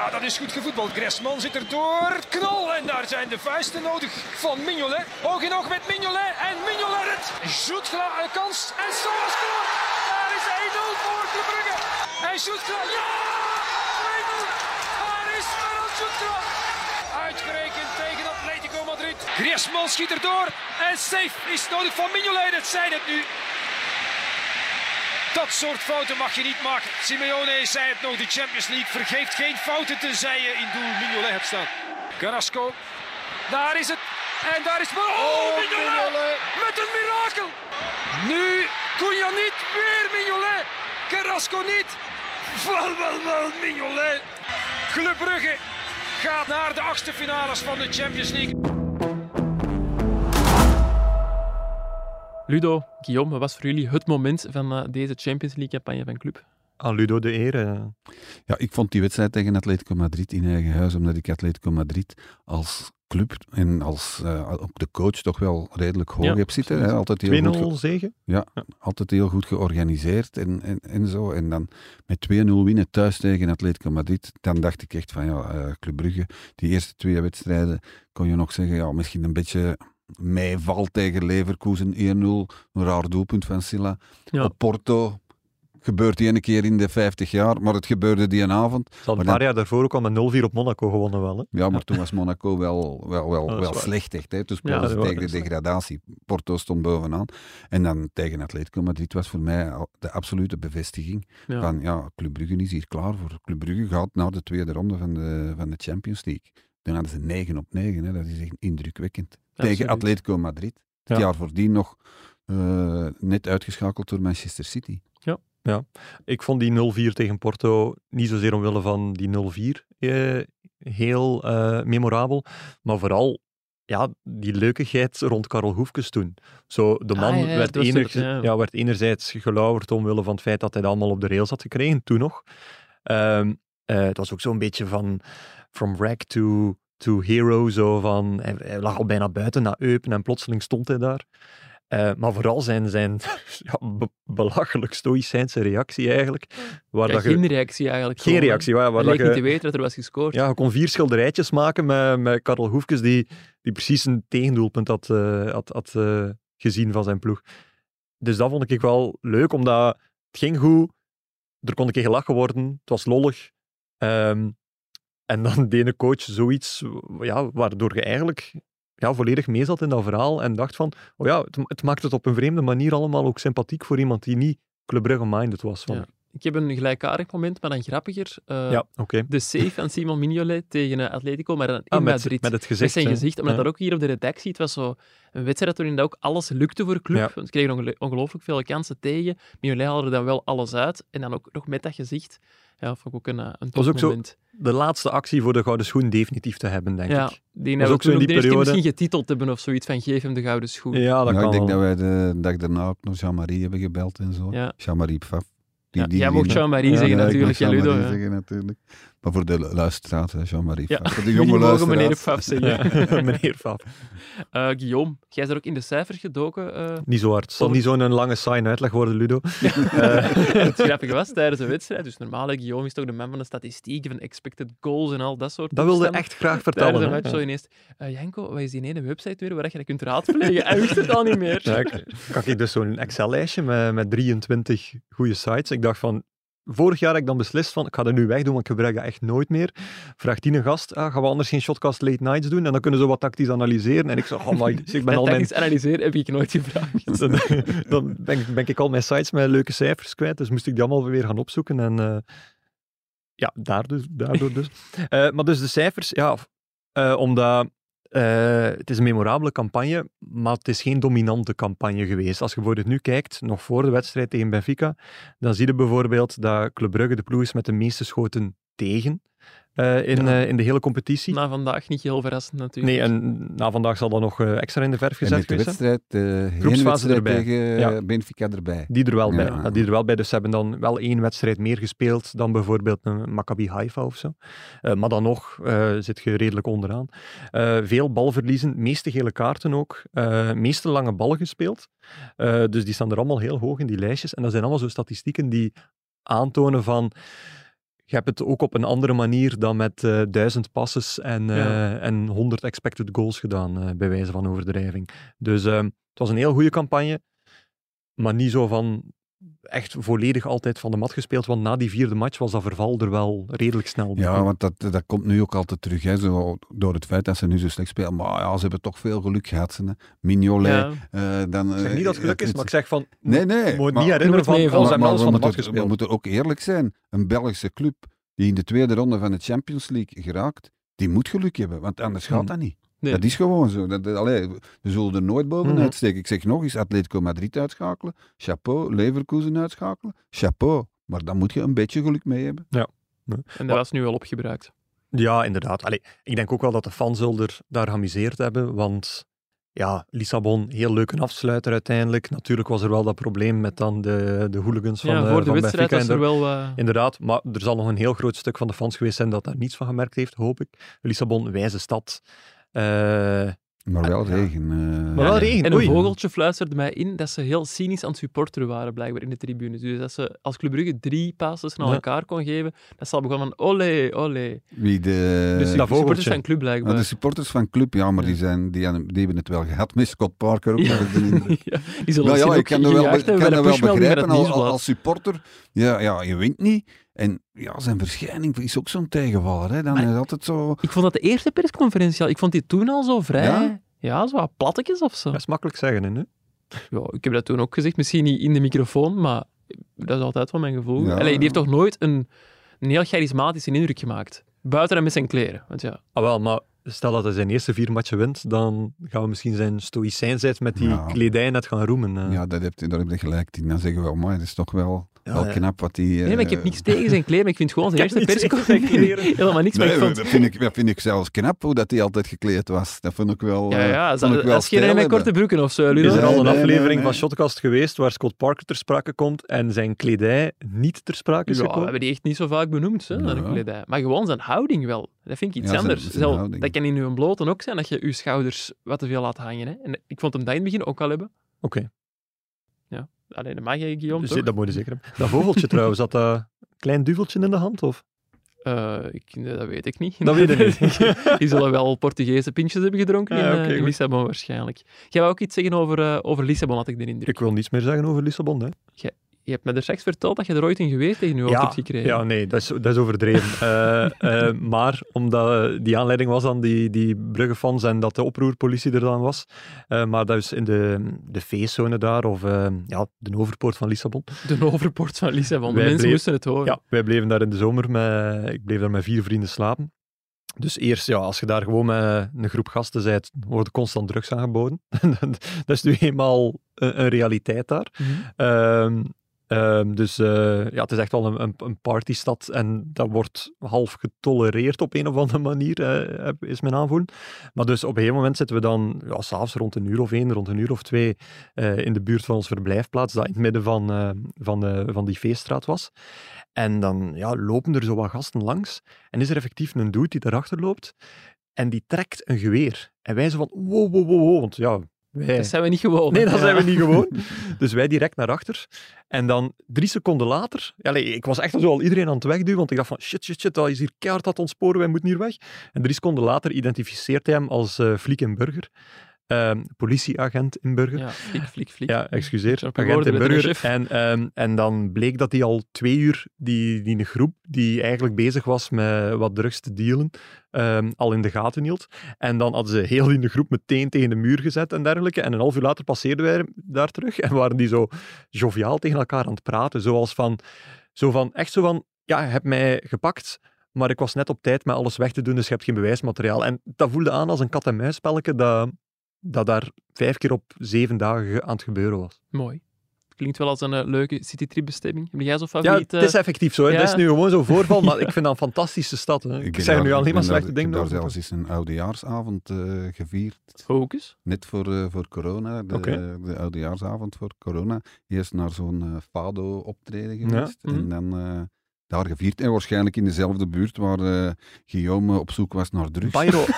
Ja, dat is goed gevoetbald. Gresman zit er door. En daar zijn de vuisten nodig van Mignolet. Oog in oog met Mignolet. En Mignolet het. Zoetgla een kans. En Soas scoort. Daar is 1-0 voor Club Brugge. En Zoetgla. Ja! 2-0. Daar is Ferran Zoetgla. Uitgerekend tegen Atletico Madrid. Griezmann schiet er door. En safe is nodig van Mignolet. Dat zijn het nu. Dat soort fouten mag je niet maken. Simeone zei het nog, de Champions League vergeeft geen fouten tenzij je in doel Mignolet hebt staan. Carrasco, daar is het. En daar is... Oh, Mignolet! Met een mirakel! Nu, Cunha niet, weer Mignolet! Carrasco niet! Wel, wel, wel, Mignolet! Club Brugge gaat naar de achtste finales van de Champions League. Ludo, Guillaume, wat was voor jullie het moment van eh, deze Champions League-campagne van Club? aan Ludo de eer. eh. Ja, ik vond die wedstrijd tegen Atletico Madrid in eigen huis, omdat ik Atletico Madrid als club en als eh, ook de coach toch wel redelijk hoog Ja, heb zitten. Hè. Altijd heel goed 2-0 ge- zegen. altijd heel goed georganiseerd en, en, en zo. En dan met 2-0 winnen thuis tegen Atletico Madrid, dan dacht ik echt van ja, eh, Club Brugge, die eerste twee wedstrijden kon je nog zeggen, ja, misschien een beetje meeval tegen Leverkusen 1-0, een raar doelpunt van Silla. Ja. Op Porto gebeurt één keer in de 50 jaar, maar het gebeurde die een avond. Ze Maar een paar jaar daarvoor ook al met 0-4 op Monaco gewonnen wel. Hè? Ja, maar toen was Monaco wel, wel, wel, wel waar. slecht echt. Hè. Toen Ja, tegen de degradatie. Porto stond bovenaan. En dan tegen Atletico Madrid was voor mij de absolute bevestiging Ja. van ja, Club Brugge is hier klaar voor. Club Brugge gaat naar de tweede ronde van de, van de Champions League. Toen hadden ze 9 op 9. Hè. Dat is echt indrukwekkend. Tegen. Atletico Madrid. Het Ja. jaar voordien nog eh, net uitgeschakeld door Manchester City. Ik vond die 0-4 tegen Porto niet zozeer omwille van die 0-4 eh, heel eh, memorabel, maar vooral ja, die leukigheid rond Karel Hoefkes toen. Zo, de man Ah, ja, ja, werd, dat was ener- toch- ja. ja, werd enerzijds gelauwerd omwille van het feit dat hij dat allemaal op de rails had gekregen, toen nog. Ehm, eh, het was ook zo'n beetje van from wreck to, to hero, zo van, hij, hij lag al bijna buiten naar Eupen en plotseling stond hij daar. Eh, maar vooral zijn, zijn ja, be- belachelijk stoïcijnse reactie eigenlijk. Waar Ja, dat je, geen reactie eigenlijk. geen gewoon, reactie, waar, waar Hij dat leek niet je, te weten dat er was gescoord. ja, je kon vier schilderijtjes maken met, met Karel Hoefkes, die, die precies een tegendoelpunt had, eh, had, had eh, gezien van zijn ploeg. Dus dat vond ik wel leuk, omdat het ging goed, er kon een keer gelachen worden, het was lollig. Ehm, en dan deed een coach zoiets ja, waardoor je eigenlijk ja, volledig mee zat in dat verhaal en dacht van, oh ja, het, maakt het op een vreemde manier allemaal ook sympathiek voor iemand die niet Club Brugge-minded was. Van. Ik heb een gelijkaardig moment, maar dan grappiger. Eh, Ja, oké. De save van Simon Mignolet tegen eh, Atletico, maar dan in Ah, met, Madrid. met het Met gezicht. zijn hè. gezicht, omdat Ja. dat ook hier op de redactie, het was zo een wedstrijd waarin dat ook alles lukte voor de club. Ja. Want ze kregen onge- ongelooflijk veel kansen tegen. Mignolet haalde er dan wel alles uit. En dan ook nog met dat gezicht. Ja, vond ik ook een, eh, een was ook zo- topmoment. de laatste actie voor de Gouden Schoen definitief te hebben, denk Ja, ik. die Was hebben ook zo in die periode. misschien getiteld hebben of zoiets van geef hem de gouden schoen. Ja, dat ja, kan ik denk wel. dat wij de dag daarna ook nog Jean-Marie hebben gebeld en zo. Ja. Jean-Marie Pfaff. Die, Ja, die, jij mocht Jean-Marie zeggen natuurlijk. Jean-Marie zeggen natuurlijk. Maar voor de lu- luisteraars, hè, Jean-Marie Ja. Voor de jonge mogen meneer luisteraars. Pfaff zeggen. Ja, meneer Fab. Eh, Guillaume, jij is er ook in de cijfers gedoken. eh. Niet zo hard. Het zal niet zo'n lange saai uitleg worden, Ludo. het grappige was tijdens de wedstrijd. Dus normaal, hè, Guillaume is toch de man van de statistieken, van expected goals en al dat soort Dat wilde echt graag Tijdens vertellen. de hè. match zo ineens. eh, Janko, wat is die ene website weer waar je dat kunt raadplegen? Hij wist het al niet meer. Ja, ik, kan ik dus zo'n Excel-lijstje met, met 23 goede sites. Ik dacht van, vorig jaar heb ik dan beslist van, ik ga dat nu wegdoen, want ik gebruik dat echt nooit meer. Vraagt die een gast, ah, gaan we anders geen shotcast late nights doen? En dan kunnen ze wat tactisch analyseren. En ik zeg, oh my, dus ik ben al mijn... analyseren heb ik nooit gevraagd. dan dan ben, ik- ben ik al mijn sites met leuke cijfers kwijt, dus moest ik die allemaal weer gaan opzoeken. En eh, ja, daardoor, daardoor dus. Eh, maar dus de cijfers, ja, eh, omdat eh, het is een memorabele campagne, maar het is geen dominante campagne geweest. Als je bijvoorbeeld nu kijkt, nog voor de wedstrijd tegen Benfica, dan zie je bijvoorbeeld dat Club Brugge de ploeg is met de meeste schoten tegen eh, in, Ja. eh, in de hele competitie. Na vandaag niet heel verrassend natuurlijk. nee, en na vandaag zal dat nog eh, extra in de verf gezet met de wedstrijd, uh, Groepsfase erbij. tegen Ja. Benfica erbij. Die er wel bij. Ja. Die er wel bij. Dus ze hebben dan wel één wedstrijd meer gespeeld dan bijvoorbeeld een Maccabi Haifa of zo. Eh, maar dan nog eh, zit je redelijk onderaan. Eh, veel balverliezen, meeste gele kaarten ook. eh meeste lange ballen gespeeld. Eh, dus die staan er allemaal heel hoog in die lijstjes. En dat zijn allemaal zo statistieken die aantonen van... Je hebt het ook op een andere manier dan met eh, duizend passes en, Ja. en 100 expected goals gedaan, eh, bij wijze van overdrijving. Dus ehm, het was een heel goede campagne maar niet zo van echt volledig altijd van de mat gespeeld, want na die vierde match was dat verval er wel redelijk snel Ja, begonnen. want dat, dat komt nu ook altijd terug, hè, zo, door het feit dat ze nu zo slecht spelen. Maar ja, ze hebben toch veel geluk gehad. Hè. Mignolet. Ja. eh, dan, Ik zeg niet dat het geluk is, maar ik zeg van... Nee, nee. Je moet maar- niet herinneren van, van- ze hebben alles van de mat moeten, we gespeeld. moeten ook eerlijk zijn. Een Belgische club die in de tweede ronde van de Champions League geraakt, die moet geluk hebben, want anders gaat Hmm. dat niet. Nee. Dat is gewoon zo. Dat, dat- allee, we zullen er nooit bovenuit Mhm. steken. Ik zeg nog eens, Atletico Madrid uitschakelen, chapeau, Leverkusen uitschakelen, chapeau. Maar dan moet je een beetje geluk mee hebben. En dat was nu wel opgebruikt. Ja, inderdaad. Allee, ik denk ook wel dat de fans zullen er daar geamuseerd hebben, want ja, Lissabon, heel leuk een afsluiter uiteindelijk. Natuurlijk was er wel dat probleem met dan de, de hooligans van, ja, eh, voor de van wedstrijd was er wel wat... Inderdaad, maar er zal nog een heel groot stuk van de fans geweest zijn dat daar niets van gemerkt heeft, hoop ik. Lissabon, wijze stad. Eh, Maar wel regen. eh. Maar wel regen. En een vogeltje fluisterde mij in dat ze heel cynisch aan het supporteren waren, blijkbaar, in de tribunes. Dus dat ze als Club Brugge drie passes naar Ja. elkaar kon geven, dat ze al begonnen van olé, olé. Wie de, Dus de supporters van Club, blijkbaar. Ah, de supporters van club, ja, maar die, zijn, die, hebben- die hebben het wel gehad met Scott Parker ook. Ja. die zullen Nou ja, ik ook kan dat wel, kan wel begrijpen als, als supporter. Ja, ja, je wint niet. En ja, zijn verschijning is ook zo'n tegenvaller. Hè. Dan Maar- is het altijd zo... Ik vond dat de eerste persconferentie al, ik vond die toen al zo vrij, ja, Ja? zo wat plattekjes of zo. dat is makkelijk zeggen, hè, nu. Ja, ik heb dat toen ook gezegd, misschien niet in de microfoon, maar dat is altijd wel mijn gevoel. Ja. Allee, die heeft toch nooit een, een heel charismatische indruk gemaakt. Buiten dan met zijn kleren. Want ja, Ah, wel, maar stel dat hij zijn eerste vier matchen wint, dan gaan we misschien zijn stoïcijnsheid met die Ja. kledij net gaan roemen. Ja, dat heb, je- daar heb je gelijk in. Dan zeggen we wel, maar dat is toch wel, wel ja. knap wat die... nee, maar ik heb eh, niks tegen zijn kleren, maar ik vind gewoon zijn eerste persconferentie helemaal niks. Maar Nee, ik vond, dat, vind ik, dat vind ik zelfs knap, hoe dat hij altijd gekleed was. Dat vond ik wel... ja, eh, ja, vond ik dat, wel dat is geen stijl met korte broeken of zo, Is Ludo. er al Nee, een nee, aflevering nee, nee. van Shotcast geweest waar Scott Parker ter sprake komt en zijn kledij niet ter sprake is Ja, we gekomen? hebben die echt niet zo vaak benoemd, hè, zijn kledij. Maar gewoon zijn houding wel. Dat vind ik iets Ja, zijn- anders. zijn Zelf- dat kan in uw bloten ook zijn, dat je je schouders wat te veel laat hangen. Hè. En ik vond hem dat in het begin ook al hebben. Oké, Alleen de mag je, Guillaume, dus toch? dat moet je zeker hebben. Dat vogeltje trouwens, had dat een klein duveltje in de hand? Of? Eh, ik, nee, dat weet ik niet. Dat weet je niet. Die zullen wel Portugese pintjes hebben gedronken Ah, in, eh, in. Lissabon waarschijnlijk. Jij wou ook iets zeggen over, eh, over Lissabon, had ik de indruk. Ik wil niets meer zeggen over Lissabon. Hè. Je hebt me er straks verteld dat je er ooit een geweer tegen je hoofd hebt gekregen. Ja, nee, dat is, dat is overdreven. Eh, eh, maar omdat die aanleiding was aan die, die Brugge-fans en dat de oproerpolitie er dan was. Eh, maar dat is in de, de feestzone daar, of ja, de overpoort van Lissabon. De overpoort van Lissabon. De mensen bleef- moesten het horen. Ja, wij bleven daar in de zomer, met, ik bleef daar met vier vrienden slapen. Dus eerst, ja, als je daar gewoon met een groep gasten bent, worden constant drugs aangeboden. dat is nu eenmaal een, een realiteit daar. Mhm. Ehm, ehm, dus eh, ja, het is echt wel een, een, partystad en dat wordt half getolereerd op een of andere manier, is mijn aanvoelen. Maar dus op een gegeven moment zitten we dan, ja, s'avonds rond een uur of één, rond een uur of twee, eh, in de buurt van ons verblijfplaats, dat in het midden van, eh, van, van die feeststraat was. En dan ja, lopen er zo wat gasten langs en is er effectief een dude die daarachter loopt en die trekt een geweer. En wij zo van, wow, wow, wow, wow, want ja... Wij, Dat zijn we niet gewoon. Nee, dat Ja. zijn we niet gewoon. Dus wij direct naar achter. En dan drie seconden later, nee, ik was echt zo al iedereen aan het wegduwen, want ik dacht van shit, shit, shit, dat is hier keihard het ontsporen, wij moeten hier weg. En drie seconden later identificeert hij hem als eh fliek Ehm, politieagent in burger. Ja, flik, flik, flik. Ja, excuseer. Agent in burger. En, ehm, en dan bleek dat hij al twee uur, die, die groep die eigenlijk bezig was met wat drugs te dealen, ehm, al in de gaten hield. En dan hadden ze heel in de groep meteen tegen de muur gezet en dergelijke. En een half uur later passeerden wij daar terug en waren die zo joviaal tegen elkaar aan het praten. Zoals van, zo van echt zo van, ja, je hebt mij gepakt, maar ik was net op tijd met alles weg te doen, dus je hebt geen bewijsmateriaal. En dat voelde aan als een kat-en-muisspelletje dat, dat daar vijf keer op zeven dagen ge- aan het gebeuren was. Mooi. Klinkt wel als een eh, leuke citytrip-bestemming. Heb jij zo'n Ja, favoriet? het is effectief zo. Hè. ja. Dat is nu gewoon zo'n voorval, maar ik vind dat een fantastische stad. Hè. Ik, ben zeg daar- nu ik alleen maar slechte dingen Ik heb daar zelfs eens een oudejaarsavond eh, gevierd. Focus. Net voor, eh, voor corona, de, de oudejaarsavond voor corona. Eerst naar zo'n Fado-optreden Ja, geweest. mhm. En dan eh, daar gevierd. En waarschijnlijk in dezelfde buurt waar eh, Guillaume op zoek was naar drugs. Bayrou.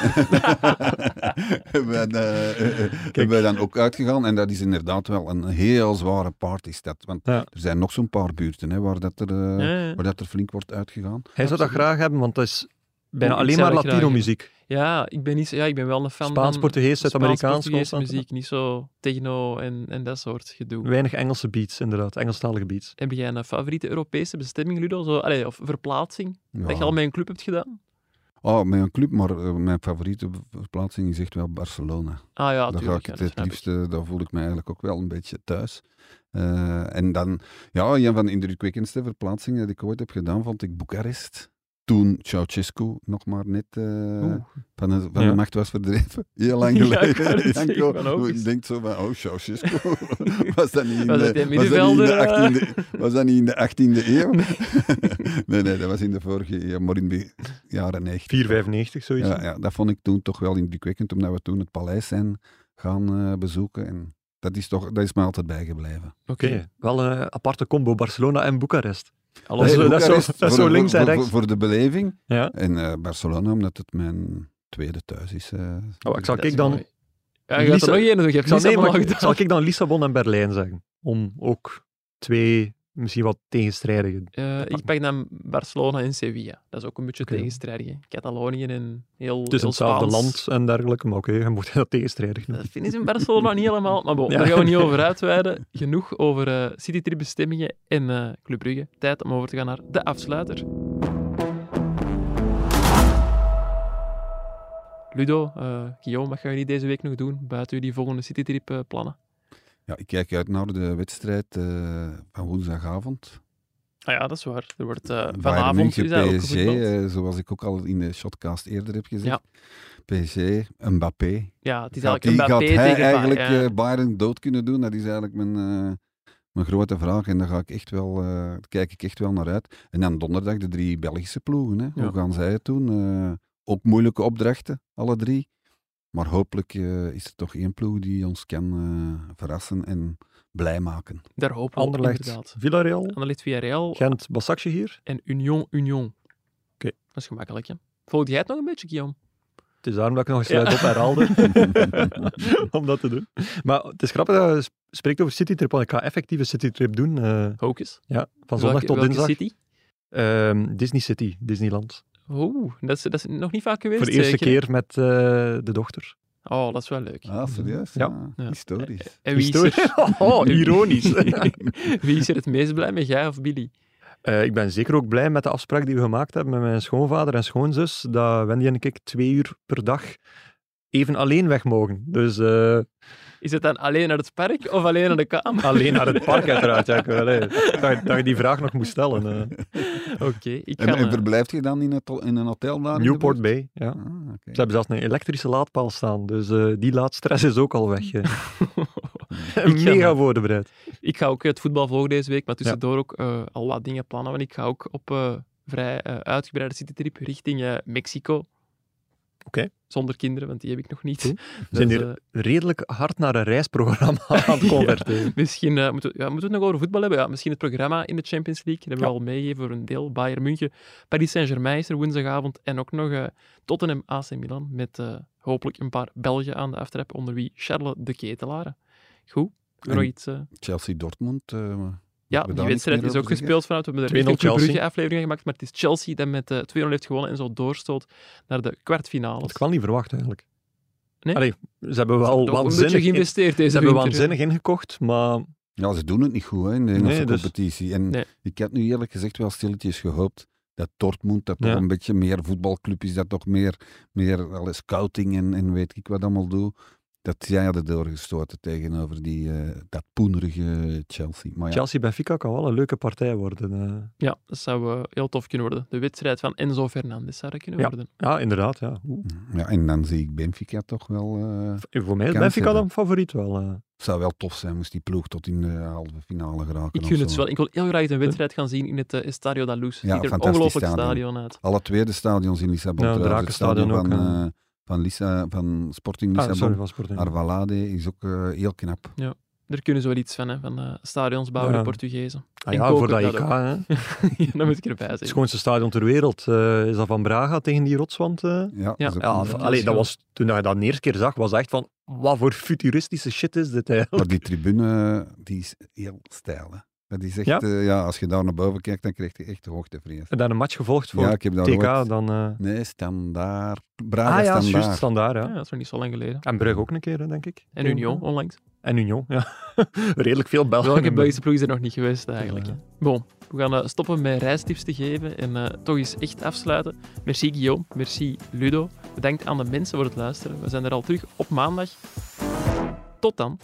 hebben wij, eh, hebben wij dan ook uitgegaan. En dat is inderdaad wel een heel zware partystad. Want Ja. er zijn nog zo'n paar buurten hè, waar, dat er, eh, Ja, ja. waar dat er flink wordt uitgegaan. Hij zou dat graag hebben, want dat is bijna alleen maar Latino-muziek. Ja, ik ben, niet, zo- ja, ik ben wel een fan Spaans, van Portugees, Zuid-Amerikaans. Muziek. Niet zo techno en, en dat soort gedoe. Weinig Engelse beats, inderdaad. Engelstalige beats. Heb jij een favoriete Europese bestemming, Ludo? Zo, allee, of verplaatsing? Dat je al met een club hebt gedaan? Oh, met een club, maar eh, mijn favoriete verplaatsing is echt wel Barcelona. Ah ja, daar ga ik ja, het liefste, daar voel ik me eigenlijk ook wel een beetje thuis. Eh, en dan, ja, een van de indrukwekkendste verplaatsingen die ik ooit heb gedaan, vond ik Boekarest. Toen Ceausescu nog maar net eh, van, de, van Ja. de macht was verdreven. Heel lang Ja, geleden. ik Janko, ook ik eens. denk zo van, oh, Ceausescu. was dat niet in Was de, die was dat niet in de middenvelder, eh? 18e, was dat niet in de 18e eeuw? nee, nee, dat was in de vorige eeuw, maar in de jaren 90. 4,95 zoiets. Ja, ja, dat vond ik toen toch wel indrukwekkend, omdat we toen het paleis zijn gaan eh, bezoeken. En dat is, toch, dat is me altijd bijgebleven. Oké, wel een aparte combo, Barcelona en Boekarest. Alles, Nee, zo- dat is zo- dat zo links voor, en voor- rechts. Voor de beleving. Ja. En eh, Barcelona, omdat het mijn tweede thuis is. eh. Oh, ik zal ik dan, mooi. Ja, je gaat Lisa- er nog één doen. Je ik hebt zal, nee, maar ik- gedaan. zal ik dan Lissabon en Berlijn zeggen? Om ook twee misschien wat tegenstrijdige. Eh, ik pak dan Barcelona en Sevilla. Dat is ook een beetje Oké. tegenstrijdig. Catalonië en heel, Het is heel hetzelfde Spaans. land en dergelijke, maar oké, je moet dat tegenstrijdig noemen. Dat vinden ze in Barcelona niet helemaal. Maar bon, Ja. daar gaan we niet over uitweiden. Genoeg over eh citytrip bestemmingen en eh Club Brugge. Tijd om over te gaan naar de afsluiter. Ludo, eh Guillaume, wat gaan jullie deze week nog doen? Buiten jullie volgende citytrip eh, plannen? Ja, ik kijk uit naar de wedstrijd eh, van woensdagavond. Ah ja, dat is waar. Er wordt Bayern vanavond München, PSG, gevoetbald. eh, zoals ik ook al in de shotcast eerder heb gezegd. Ja. PSG, Mbappé. Ja, het is Gaat, eigenlijk die, een gaat Mbappé hij tegen eigenlijk eh, Bayern dood kunnen doen? Dat is eigenlijk mijn, mijn grote vraag. En daar, ga ik echt wel, kijk ik echt wel naar uit. En dan donderdag de drie Belgische ploegen. Hè. Ja. Hoe gaan zij het doen? Ook moeilijke opdrachten, alle drie. Maar hopelijk eh, is er toch één ploeg die ons kan eh, verrassen en blij maken. Daar hopen we op, Anderlecht, inderdaad. Villarreal, Anderlecht Villarreal Gent, Basaksje hier. en Union Union. Oké. Dat is gemakkelijk, hè? Volg jij het nog een beetje, Guillaume? Het is daarom dat ik nog eens sluit op herhaalde. om dat te doen. Maar het is grappig dat je spreekt over citytrip, want ik ga effectief een citytrip doen. eh, Hocus. ja, van zondag Welke- tot welke dinsdag. city? Ehm, Disney City, Disneyland. Oeh, dat is, dat is nog niet vaak geweest, Voor de eerste zeker, keer met eh, de dochter. Oh, dat is wel leuk. Ah, serieus? Ja. Ja. Historisch. En wie is, Historisch. er, Oh, ironisch. wie is er het meest blij met, jij of Billy? Eh, ik ben zeker ook blij met de afspraak die we gemaakt hebben met mijn schoonvader en schoonzus, dat Wendy en ik twee uur per dag even alleen weg mogen. Dus eh, Is het dan alleen naar het park of alleen naar de kamer? alleen naar het park uiteraard. Ja, ik, allee, dat, dat je die vraag nog moest stellen. eh. Oké, ik En, ga... en eh, verblijft je dan in, het, in een hotel daar? Newport? Bay, ja. Ah, oké. Ze hebben zelfs een elektrische laadpaal staan, dus eh, die laadstress is ook al weg. ga Mega voorbereid. Ik ga ook het voetbal volgen deze week, maar tussendoor ook eh, al wat dingen plannen. Want ik ga ook op eh, vrij eh, uitgebreide citytrip richting eh, Mexico. Oké. Zonder kinderen, want die heb ik nog niet. We Dus, zijn hier eh, redelijk hard naar een reisprogramma aan het converteren. Misschien eh, moeten, we, ja, moeten we het nog over voetbal hebben. Ja, misschien het programma in de Champions League. Dat hebben we al meegegeven voor een deel. Bayern München, Paris Saint-Germain is er woensdagavond. En ook nog eh, Tottenham AC Milan. Met eh, hopelijk een paar Belgen aan de aftrap. Onder wie Charles de Ketelaar. Goed. Nog iets... eh, Chelsea-Dortmund. Ja, we die wedstrijd is ook gespeeld vanuit. We hebben er 2-0 echt een Club Chelsea. Brugge aflevering gemaakt, maar het is Chelsea dat met eh 2-0 heeft gewonnen en zo doorstoot naar de Dat kwartfinales. had ik wel niet verwacht eigenlijk. Nee? Allee, ze hebben wel Toch een beetje waanzinnig, in- geïnvesteerd ze deze hebben winter, hè. waanzinnig ingekocht, maar Ja, ze doen het niet goed hè, in de Engelse Nee, dus- competitie. En Nee. ik had nu eerlijk gezegd wel stilletjes gehoopt dat Dortmund, dat toch een beetje meer voetbalclub is, dat toch meer, meer scouting en, en weet ik wat allemaal doet, dat zij hadden doorgestoten tegenover die, eh, dat poenerige Chelsea. Maar ja, Chelsea-Benfica kan wel een leuke partij worden. eh. Ja, dat zou eh, heel tof kunnen worden. De wedstrijd van Enzo Fernandes zou dat kunnen Ja. worden. Ja, inderdaad. Ja. Oeh. ja, en dan zie ik Benfica toch wel... eh, Voor mij is Benfica hebben. dan favoriet wel. eh. zou wel tof zijn, moest die ploeg tot in de halve finale geraken. Ik gun het wel. Ik wil heel graag een wedstrijd gaan zien in het eh, Estadio da Luz. Ja, Ziet er een fantastisch ongelooflijk stadion. stadion uit. Alle tweede stadions in Lissabon. Ja, trouwens. Het Drakenstadion stadion ook, van, van, Lissa, van Sporting Ah, Lissabon. sorry, van Sporting. Arvalade is ook eh, heel knap. Daar kunnen ze wel iets van, hè, van eh, stadions bouwen, Ja. de Portugezen. Ah ja, voor dat EK. ook. Hè. Ja, dat moet ik erbij Het zeggen. schoonste stadion ter wereld. eh, is dat van Braga tegen die rotswand? eh? Ja, Ja. dat Ja, allee, was, toen je dat de eerste keer zag, was het echt van, wat voor futuristische shit is dit eigenlijk? Maar die tribune, die is heel stijl. Hè. Dat is echt, Ja? ja? ja, als je daar naar boven kijkt, dan krijg je echt hoogtevrees. En dan een match gevolgd voor Ja, ik heb daar TK, ooit- dan... eh, Nee, standaard. Braga ah ja, standaard. juist, standaard, ja. Ja, dat is nog niet zo lang geleden. En Brugge ook een keer, denk ik. En Union, onlangs. En Union, ja. Redelijk veel Belgen. Welke Belgische ploeg is er nog niet geweest, eigenlijk? Ja. Bon, we gaan eh, stoppen met reistips te geven en eh, toch eens echt afsluiten. Merci Guillaume, merci Ludo. Bedankt aan de mensen voor het luisteren. We zijn er al terug op maandag. Tot dan.